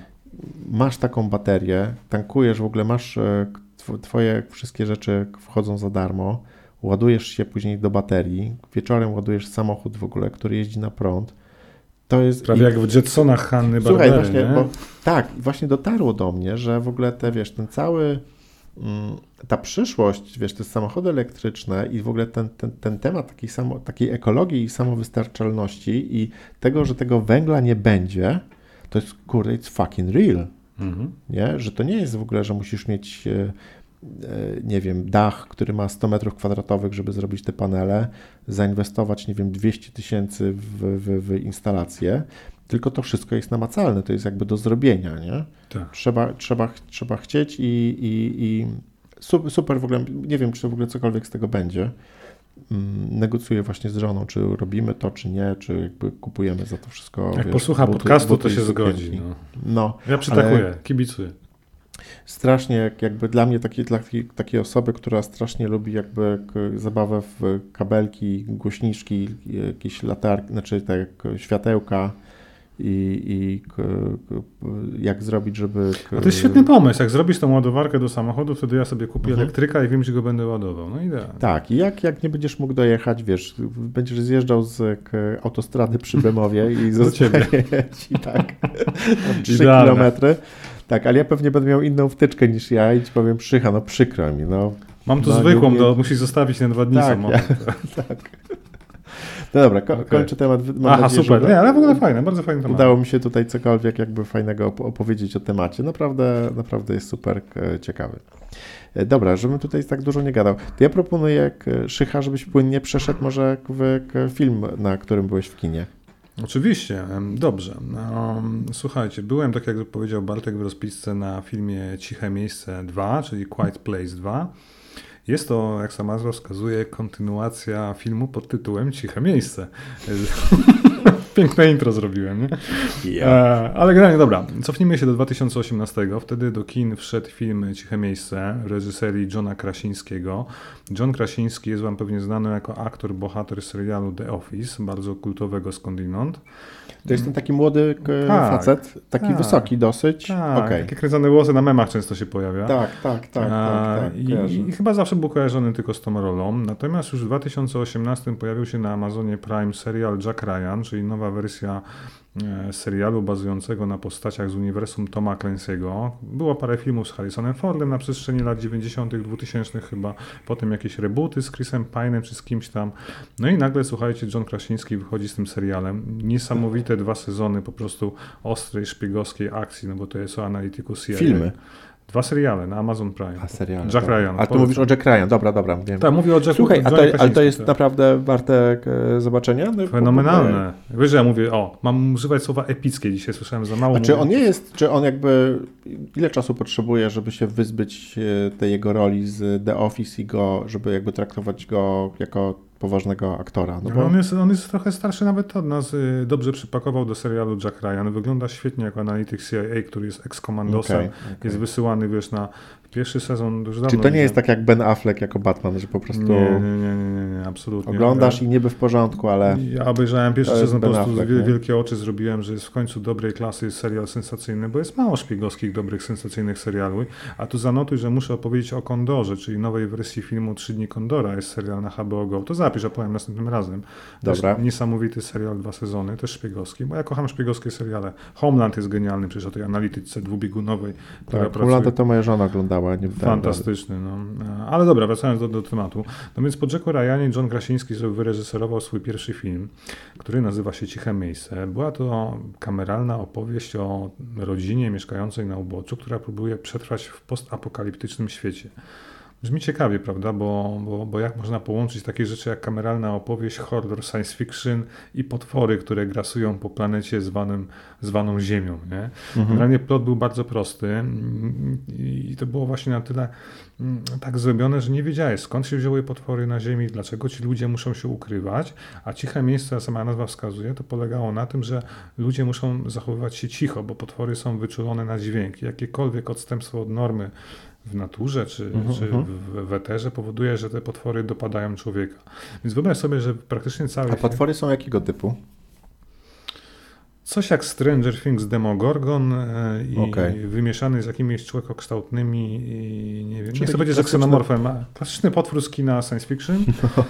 masz taką baterię, tankujesz w ogóle, masz tw- twoje wszystkie rzeczy wchodzą za darmo, ładujesz się później do baterii, wieczorem ładujesz samochód w ogóle, który jeździ na prąd. To jest Prawie jak w Jetsonach Hanny Słuchaj, Barbery, właśnie, nie? bo tak, właśnie dotarło do mnie, że w ogóle te, wiesz, ten cały, mm, ta przyszłość, wiesz, te samochody elektryczne i w ogóle ten, ten, ten temat takiej, samo, takiej ekologii i samowystarczalności i tego, że tego węgla nie będzie, to jest, kurde, it's fucking real, Mhm. nie? Że to nie jest w ogóle, że musisz mieć, e, nie wiem, dach, który ma 100 metrów kwadratowych, żeby zrobić te panele, zainwestować, nie wiem, 200 tysięcy w, w, w instalację, tylko to wszystko jest namacalne, to jest jakby do zrobienia, nie? Tak. Trzeba, trzeba, trzeba chcieć i, i, i super, super w ogóle, nie wiem, czy w ogóle cokolwiek z tego będzie. Mm, Negocjuję właśnie z żoną, czy robimy to, czy nie, czy jakby kupujemy za to wszystko. Jak wiesz, posłucha buty- podcastu, buty to się zgodzi. No. No, Ja przytakuję, kibicuję. Strasznie jak- jakby dla mnie takiej, dla takiej, takiej osoby, która strasznie lubi jakby zabawę w kabelki, głośniczki, jakieś latarki, znaczy tak światełka i, i jak zrobić, żeby... A to jest świetny pomysł. Jak zrobisz tą ładowarkę do samochodu, wtedy ja sobie kupię Mhm. elektryka i wiem, gdzie go będę ładował. No idealnie. Tak, i jak, jak nie będziesz mógł dojechać, wiesz, będziesz zjeżdżał z autostrady przy Bemowie i zostaje ci tak 3 Idealne. kilometry. Tak, ale ja pewnie będę miał inną wtyczkę niż ja i ci powiem, przycha, no przykro mi, no. Mam tu No, zwykłą, nie- do, musisz zostawić na dwa dni Tak, samochód. tak. No dobra, ko- Okej. kończę temat. Mam Aha, nadzieję, super. że Nie, ale w ogóle fajne, bardzo fajny temat. Udało mi się tutaj cokolwiek jakby fajnego op- opowiedzieć o temacie. Naprawdę, naprawdę jest super e, ciekawy. E, Dobra, żebym tutaj tak dużo nie gadał, to ja proponuję, k- Szycha, żebyś płynnie przeszedł może w film, na którym byłeś w kinie. Oczywiście, dobrze. Um, słuchajcie, byłem, tak jak powiedział Bartek, w rozpisce na filmie Ciche Miejsce 2, czyli Quiet Place 2. Jest to, jak sama wskazuje, kontynuacja filmu pod tytułem Ciche Miejsce. Piękne intro zrobiłem, nie? E, ale generalnie dobra, cofnijmy się do 2018. Wtedy do kin wszedł film Ciche Miejsce reżyserii Johna Krasińskiego. John Krasiński jest wam pewnie znany jako aktor, bohater serialu The Office, bardzo kultowego skądinąd. To jest ten taki młody Tak, facet, taki tak. wysoki dosyć. Tak, Okej. takie kręcone włosy na memach często się pojawia. Tak, tak, tak, A, tak, tak. I. I chyba zawsze był kojarzony tylko z tą rolą. Natomiast już w 2018 pojawił się na Amazonie Prime serial Jack Ryan, czyli nowa wersja serialu bazującego na postaciach z uniwersum Toma Clancy'ego. Było parę filmów z Harrisonem Fordem na przestrzeni lat 90., 2000 chyba, potem jakieś rebooty z Chrisem Pine'em czy z kimś tam. No i nagle, słuchajcie, John Krasiński wychodzi z tym serialem. Niesamowite dwa sezony po prostu ostrej, szpiegowskiej akcji, no bo to jest o analityku CIA. Filmy, Dwa seriale na Amazon Prime. a seriale. Jack tak. Ryan. A tu Polecam. mówisz o Jack Ryan, dobra, dobra, wiem. Tak, mówię o Jacku Słuchaj, a to, ale to jest tak. naprawdę warte e, zobaczenia? No, Fenomenalne. Wiesz, że ja mówię, o, mam używać słowa epickie dzisiaj, słyszałem za mało. A czy on nie jest, czy on jakby, ile czasu potrzebuje, żeby się wyzbyć e, tej jego roli z The Office i go, żeby jakby traktować go jako poważnego aktora? No No bo, on, jest, on jest trochę starszy nawet od nas. y, Dobrze przypakował do serialu Jack Ryan. Wygląda świetnie jako analityk CIA, który jest ex-komandosem. Okej, okej. Jest wysyłany, wiesz, na pierwszy sezon już dawno. Czy to nie jest tak jak Ben Affleck jako Batman, że po prostu Nie, nie, nie, nie, nie, nie absolutnie. oglądasz i niby w porządku, ale Ja obejrzałem pierwszy sezon, po prostu wielkie oczy zrobiłem, że jest w końcu dobrej klasy serial sensacyjny, bo jest mało szpiegowskich, dobrych, sensacyjnych seriali. A tu zanotuj, że muszę opowiedzieć o Kondorze, czyli nowej wersji filmu Trzy dni Kondora, jest serial na HBO Go. To zapisz, opowiem następnym razem. Dobra. Niesamowity serial, dwa sezony, też szpiegowski, bo ja kocham szpiegowskie seriale. Homeland jest genialny, przecież o tej analityce dwubiegunowej, która tak, pracuje. Hollanda to moja żona oglądała, rady. Fantastyczny, no. Ale dobra, wracając do, do tematu. No więc po Jacku Ryanie John Krasiński wyreżyserował swój pierwszy film, który nazywa się Ciche Miejsce. Była to kameralna opowieść o rodzinie mieszkającej na uboczu, która próbuje przetrwać w postapokaliptycznym świecie. Brzmi ciekawie, prawda? Bo, bo, bo jak można połączyć takie rzeczy jak kameralna opowieść, horror, science fiction i potwory, które grasują po planecie zwanym, zwaną Ziemią, nie? Mhm. Generalnie plot był bardzo prosty mm, i to było właśnie na tyle mm, tak zrobione, że nie wiedziałeś skąd się wzięły potwory na Ziemi, dlaczego ci ludzie muszą się ukrywać, a ciche miejsce, sama nazwa wskazuje, to polegało na tym, że ludzie muszą zachowywać się cicho, bo potwory są wyczulone na dźwięk. Jakiekolwiek odstępstwo od normy w naturze czy, Mhm, czy mhm. w, w eterze powoduje, że te potwory dopadają człowieka. Więc wyobraź sobie, że praktycznie cały A potwory są jakiego typu? Coś jak Stranger Things Demogorgon e, i Okej. wymieszany z jakimiś człowiekokształtnymi i nie wiem, Czyli nie chcę powiedzieć, że ksenomorfem, a klasyczny potwór z kina science fiction.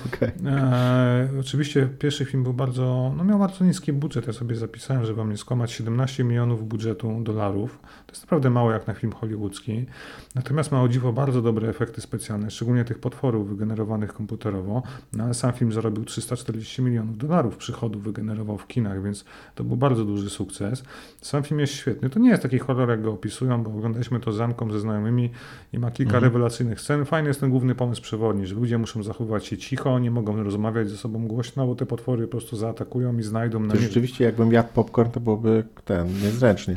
Okej. E, oczywiście pierwszy film był bardzo, no miał bardzo niski budżet, ja sobie zapisałem, żeby wam nie skłamać, 17 milionów budżetu dolarów. To jest naprawdę mało jak na film hollywoodzki. Natomiast ma o dziwo bardzo dobre efekty specjalne, szczególnie tych potworów wygenerowanych komputerowo. No ale sam film zarobił 340 milionów dolarów przychodów wygenerował w kinach, więc to był bardzo duży sukces. Sam film jest świetny. To nie jest taki horror, jak go opisują, bo oglądaliśmy to z Anką, ze znajomymi i ma kilka Mhm. rewelacyjnych scen. Fajny jest ten główny pomysł przewodni, że ludzie muszą zachowywać się cicho, nie mogą rozmawiać ze sobą głośno, bo te potwory po prostu zaatakują i znajdą na To nie. rzeczywiście jakbym jadł popcorn, to byłoby ten, niezręczny.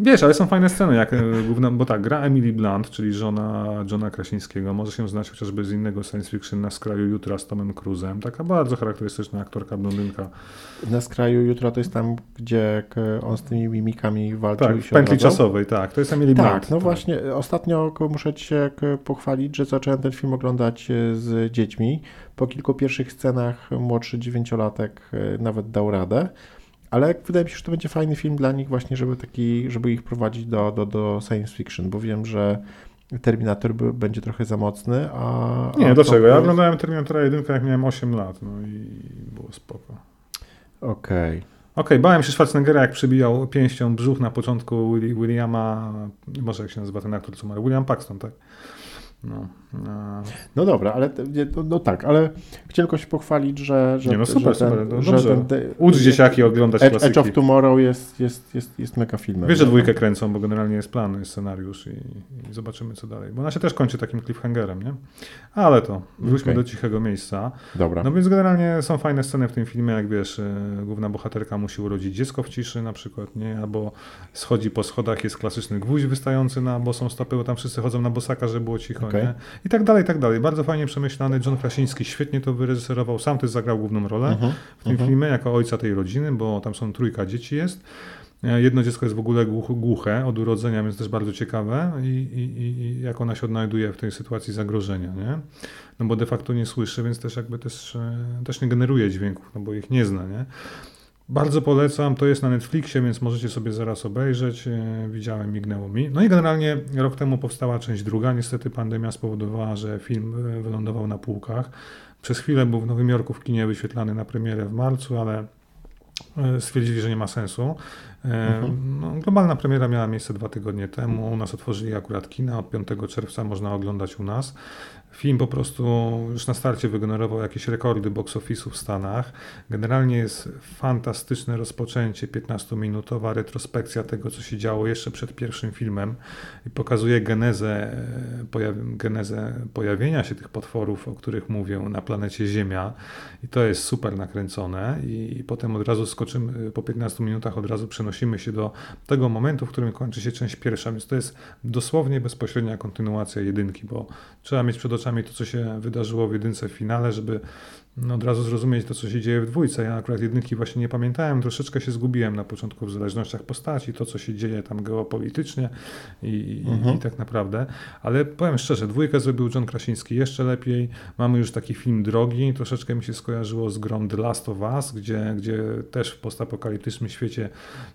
Wiesz, ale są fajne sceny, jak e, główna, bo tak, gra Emily Blunt, czyli żona Johna Krasińskiego, może się znać chociażby z innego science fiction na skraju jutra z Tomem Cruzem. Taka bardzo charakterystyczna aktorka blondynka. Na skraju jutra to jest tam, gdzie on z tymi mimikami walczył Tak, i w się pętli odradzał? czasowej, tak. To jest Emily Blunt. Tak, no właśnie. Ostatnio muszę Ci się pochwalić, że zacząłem ten film oglądać e, z dziećmi. Po kilku pierwszych scenach młodszy dziewięciolatek e, nawet dał radę. Ale wydaje mi się, że to będzie fajny film dla nich właśnie, żeby taki, żeby ich prowadzić do, do, do science fiction, bo wiem, że Terminator by, będzie trochę za mocny, a... Nie, a dlaczego? Ja oglądałem Terminatora 1 jak miałem 8 lat, no i było spoko. Okej. Okej, bałem się Schwarzeneggera, jak przybijał pięścią brzuch na początku Willi- Williama, może jak się nazywa ten aktor, co ma, William Paxton, tak? No, a, No dobra, ale no, no tak, ale chciałem tylko się pochwalić, że, że, Nie, no super, że ten, super, no że ten, te- Ucz dzieciaki oglądać Edge, Edge klasyki. of Tomorrow jest, jest, jest, jest mega filmem. Wiesz, że dwójkę kręcą, bo generalnie jest plan, jest scenariusz i, i zobaczymy, co dalej. Bo ona się też kończy takim cliffhangerem, nie? Ale to, wróćmy Okej. do cichego miejsca. Dobra. No więc generalnie są fajne sceny w tym filmie, jak wiesz, e, główna bohaterka musi urodzić dziecko w ciszy na przykład, nie? Albo schodzi po schodach, jest klasyczny gwóźdź wystający na bosą stopę, bo tam wszyscy chodzą na bosaka, żeby było cicho, Okej. nie? I tak dalej, i tak dalej. Bardzo fajnie przemyślany. John Krasiński świetnie to wyreżyserował, sam też zagrał główną rolę Mhm, w tym mhm. filmie, jako ojca tej rodziny, bo tam są trójka dzieci jest. E, Jedno dziecko jest w ogóle głuch- głuche od urodzenia, więc też bardzo ciekawe i, i, i- i jak ona się odnajduje w tej sytuacji zagrożenia, nie? No bo de facto nie słyszy, więc też jakby też, e, też nie generuje dźwięków, no bo ich nie zna, nie? Bardzo polecam, to jest na Netflixie, więc możecie sobie zaraz obejrzeć. E, Widziałem, mignęło mi. No i generalnie rok temu powstała część druga. Niestety pandemia spowodowała, że film e, wylądował na półkach. Przez chwilę był w Nowym Jorku w kinie wyświetlany na premierę w marcu, ale e, stwierdzili, że nie ma sensu. Mhm. No, globalna premiera miała miejsce dwa tygodnie temu. U nas otworzyli akurat kina. Od 5 czerwca można oglądać u nas. Film po prostu już na starcie wygenerował jakieś rekordy box office'u w Stanach. Generalnie jest fantastyczne rozpoczęcie, 15-minutowa retrospekcja tego, co się działo jeszcze przed pierwszym filmem i pokazuje genezę, e, pojaw- genezę pojawienia się tych potworów, o których mówię, na planecie Ziemia. I to jest super nakręcone i, i potem od razu skoczymy, po 15 minutach od razu przenosimy się do tego momentu, w którym kończy się część pierwsza, więc to jest dosłownie bezpośrednia kontynuacja jedynki, bo trzeba mieć przed oczami to, co się wydarzyło w jedynce w finale, żeby no, od razu zrozumieć to, co się dzieje w dwójce. Ja akurat jedynki właśnie nie pamiętałem, troszeczkę się zgubiłem na początku w zależnościach postaci, to, co się dzieje tam geopolitycznie i, i, Mhm. i tak naprawdę. Ale powiem szczerze, dwójkę zrobił John Krasiński jeszcze lepiej. Mamy już taki film drogi, troszeczkę mi się skojarzyło z grą The Last of Us, gdzie, gdzie też w postapokaliptycznym świecie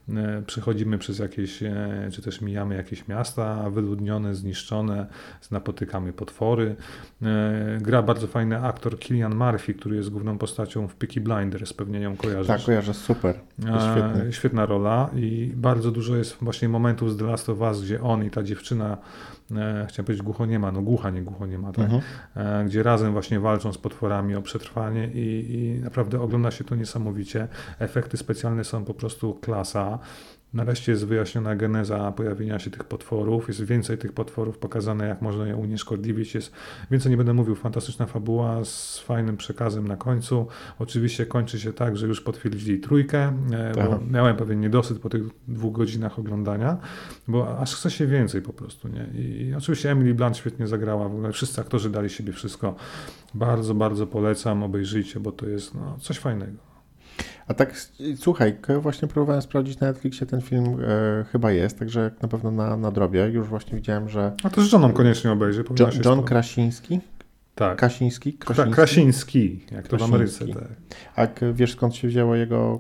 e, przechodzimy przez jakieś, e, czy też mijamy jakieś miasta wyludnione, zniszczone, napotykamy potwory. E, gra bardzo fajny aktor Killian Murphy, który jest główną postacią w Peaky Blinders, pewnie ją kojarzysz. Tak, kojarzę, super. E. Świetna rola i bardzo dużo jest właśnie momentów z The Last of Us, gdzie on i ta dziewczyna, e, chciałem powiedzieć głuchoniema, no głucha, nie głuchoniema, tak? Mhm. e, gdzie razem właśnie walczą z potworami o przetrwanie i, i naprawdę ogląda się to niesamowicie. Efekty specjalne są po prostu klasa. Nareszcie jest wyjaśniona geneza pojawienia się tych potworów, jest więcej tych potworów pokazane, jak można je unieszkodliwić. Jest więcej nie będę mówił, fantastyczna fabuła z fajnym przekazem na końcu. Oczywiście kończy się tak, że już potwierdzili trójkę, e, bo Aha. miałem pewien niedosyt po tych dwóch godzinach oglądania, bo aż chce się więcej po prostu. Nie? I, I oczywiście Emily Blunt świetnie zagrała, w ogóle wszyscy aktorzy dali siebie wszystko. Bardzo, bardzo polecam, obejrzyjcie, bo to jest no, coś fajnego. A tak, słuchaj, właśnie próbowałem sprawdzić na Netflixie, ten film e, chyba jest, także na pewno na, na drobie. Już właśnie widziałem, że A to z żoną koniecznie obejrzy. John, John. Krasiński, Tak. Kasiński, Kra- Krasiński. Krasiński, jak to w Krasiński. Ameryce. Tak. A wiesz skąd się wzięło jego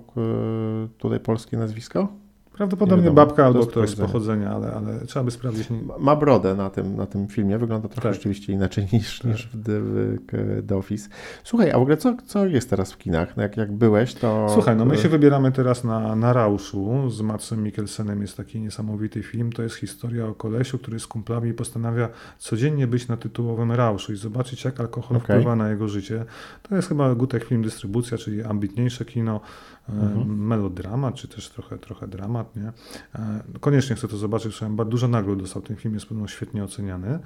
tutaj polskie nazwisko? Prawdopodobnie wiadomo, babka albo ktoś z pochodzenia, ale, ale trzeba by sprawdzić. Ma- brodę na tym, na tym filmie, wygląda trochę Tak. rzeczywiście inaczej niż, Tak. niż w, k- The Office. Słuchaj, a w ogóle co, co jest teraz w kinach? No jak, jak byłeś, to... Słuchaj, no my e, się wybieramy teraz na, na Rauszu z Matsem Mikkelsenem. Jest taki niesamowity film. To jest historia o kolesiu, który z kumplami postanawia codziennie być na tytułowym Rauszu i zobaczyć, jak alkohol Okej. wpływa na jego życie. To jest chyba Gutek Film Dystrybucja, czyli ambitniejsze kino, e, Mhm. melodramat, czy też trochę, trochę dramat, nie? E, Koniecznie chcę to zobaczyć, słyszałem, bardzo dużo nagród dostał ten film, jest pewno świetnie oceniany.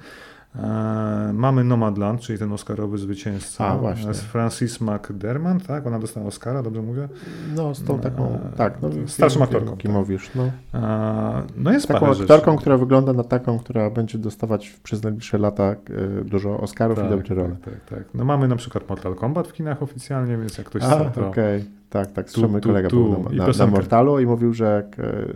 E, Mamy Nomadland, czyli ten oscarowy zwycięzca A, właśnie. z Francis McDermott, tak? Ona dostała Oscara, dobrze mówię? No z tą taką, e, tak, no, starszą aktorką, kim tak. mówisz, no. E, No jest Taką aktorką, która wygląda na taką, która będzie dostawać przez najbliższe lata e, dużo Oscarów i tak, dobre role. tak, tak, tak. No mamy na przykład Mortal Kombat w kinach oficjalnie, więc jak ktoś A, chce, okej, to... tak, tak, tu, kolega tu. był na, na, na. Mortalu i mówił, że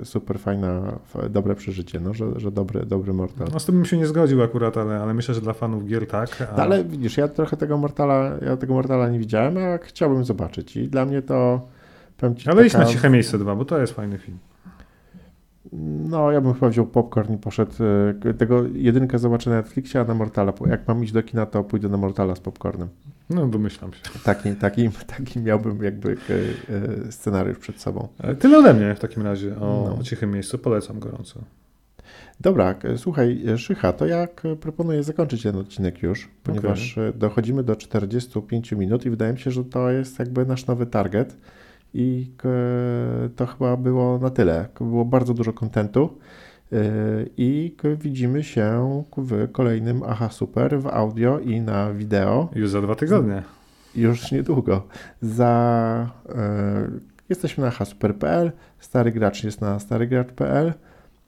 e, super fajna, dobre przeżycie, no, że, że dobry, dobry Mortal. No z tym bym się nie zgodził akurat, ale, ale myślę, że dla fanów gier tak. A... No, ale widzisz, ja trochę tego Mortala, ja tego Mortala nie widziałem, a chciałbym zobaczyć i dla mnie to powiem ci, Ale idź na taka- ciche miejsce dwa, bo to jest fajny film. No, ja bym chyba wziął popcorn i poszedł. e, Tego jedynkę zobaczę na Netflixie, a na Mortala. Jak mam iść do kina, to pójdę na Mortala z popcornem. No, domyślam się. Taki, taki, taki miałbym jakby e, e, scenariusz przed sobą. E, Tyle ode mnie w takim razie o, No. o cichym miejscu. Polecam gorąco. Dobra, słuchaj, Szycha, to ja e, proponuję zakończyć ten odcinek już, ponieważ e, dochodzimy do 45 minut i wydaje mi się, że to jest jakby nasz nowy target i to chyba było na tyle. Było bardzo dużo kontentu i widzimy się w kolejnym Aha Super w audio i na wideo Już za dwa tygodnie. już niedługo. Za, e, jesteśmy na hasuper.pl, stary gracz jest na starygracz.pl.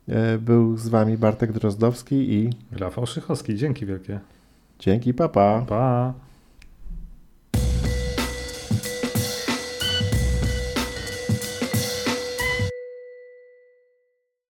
E, był z wami Bartek Drozdowski i Rafał Szychowski, dzięki wielkie. dzięki papa. Pa!